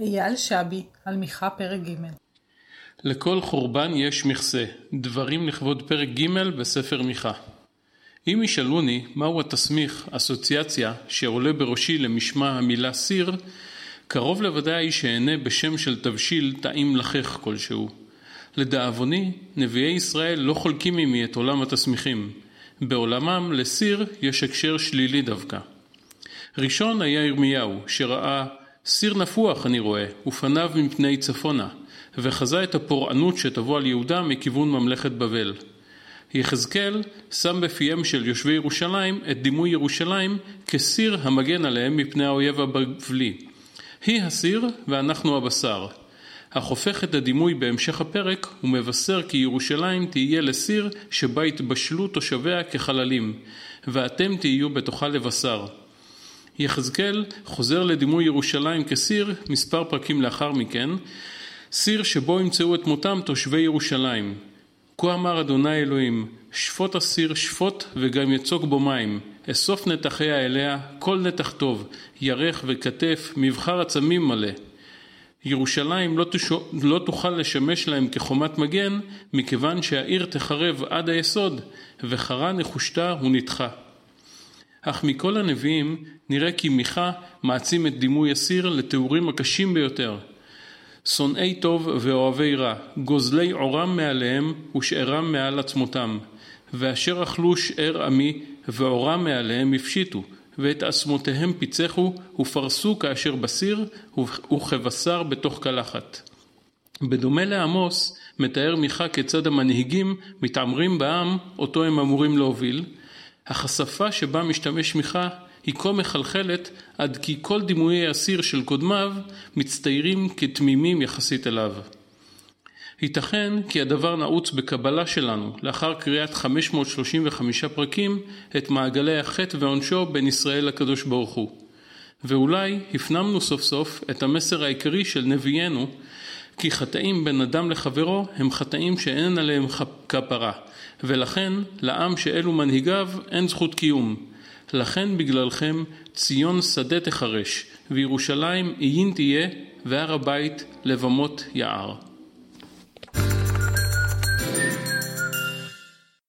אייל שבי, על מיכה פרק ג' לכל חורבן יש מכסה, דברים לכבוד פרק ג' בספר מיכה. אם ישאלוני מהו התסמיך, אסוציאציה, שעולה בראשי למשמע המילה סיר, קרוב לוודאי שאענה בשם של תבשיל טעים לחך כלשהו. לדאבוני, נביאי ישראל לא חולקים עמי את עולם התסמיכים. בעולמם לסיר יש הקשר שלילי דווקא. ראשון היה ירמיהו, שראה סיר נפוח אני רואה, ופניו מפני צפונה, וחזה את הפורענות שתבוא על יהודה מכיוון ממלכת בבל. יחזקאל שם בפיהם של יושבי ירושלים את דימוי ירושלים כסיר המגן עליהם מפני האויב הבבלי. היא הסיר ואנחנו הבשר. אך הופך את הדימוי בהמשך הפרק ומבשר כי ירושלים תהיה לסיר שבה יתבשלו תושביה כחללים, ואתם תהיו בתוכה לבשר. יחזקאל חוזר לדימוי ירושלים כסיר מספר פרקים לאחר מכן, סיר שבו ימצאו את מותם תושבי ירושלים. כה אמר אדוני אלוהים, שפוט הסיר שפוט וגם יצוק בו מים, אסוף נתחיה אליה, כל נתח טוב, ירך וכתף, מבחר עצמים מלא. ירושלים לא, תשו, לא תוכל לשמש להם כחומת מגן, מכיוון שהעיר תחרב עד היסוד, וחרה נחושתה ונדחה. אך מכל הנביאים נראה כי מיכה מעצים את דימוי הסיר לתיאורים הקשים ביותר. שונאי טוב ואוהבי רע, גוזלי עורם מעליהם ושארם מעל עצמותם, ואשר אכלו שאר עמי ועורם מעליהם הפשיטו, ואת עצמותיהם פיצחו ופרסו כאשר בסיר וכבשר בתוך קלחת. בדומה לעמוס, מתאר מיכה כיצד המנהיגים מתעמרים בעם אותו הם אמורים להוביל, אך השפה שבה משתמש מיכה היא כה מחלחלת עד כי כל דימויי הסיר של קודמיו מצטיירים כתמימים יחסית אליו. ייתכן כי הדבר נעוץ בקבלה שלנו לאחר קריאת 535 פרקים את מעגלי החטא ועונשו בין ישראל לקדוש ברוך הוא. ואולי הפנמנו סוף סוף את המסר העיקרי של נביאנו כי חטאים בין אדם לחברו הם חטאים שאין עליהם כפרה ולכן לעם שאלו מנהיגיו אין זכות קיום. לכן בגללכם ציון שדה תחרש וירושלים עיין תהיה והר הבית לבמות יער.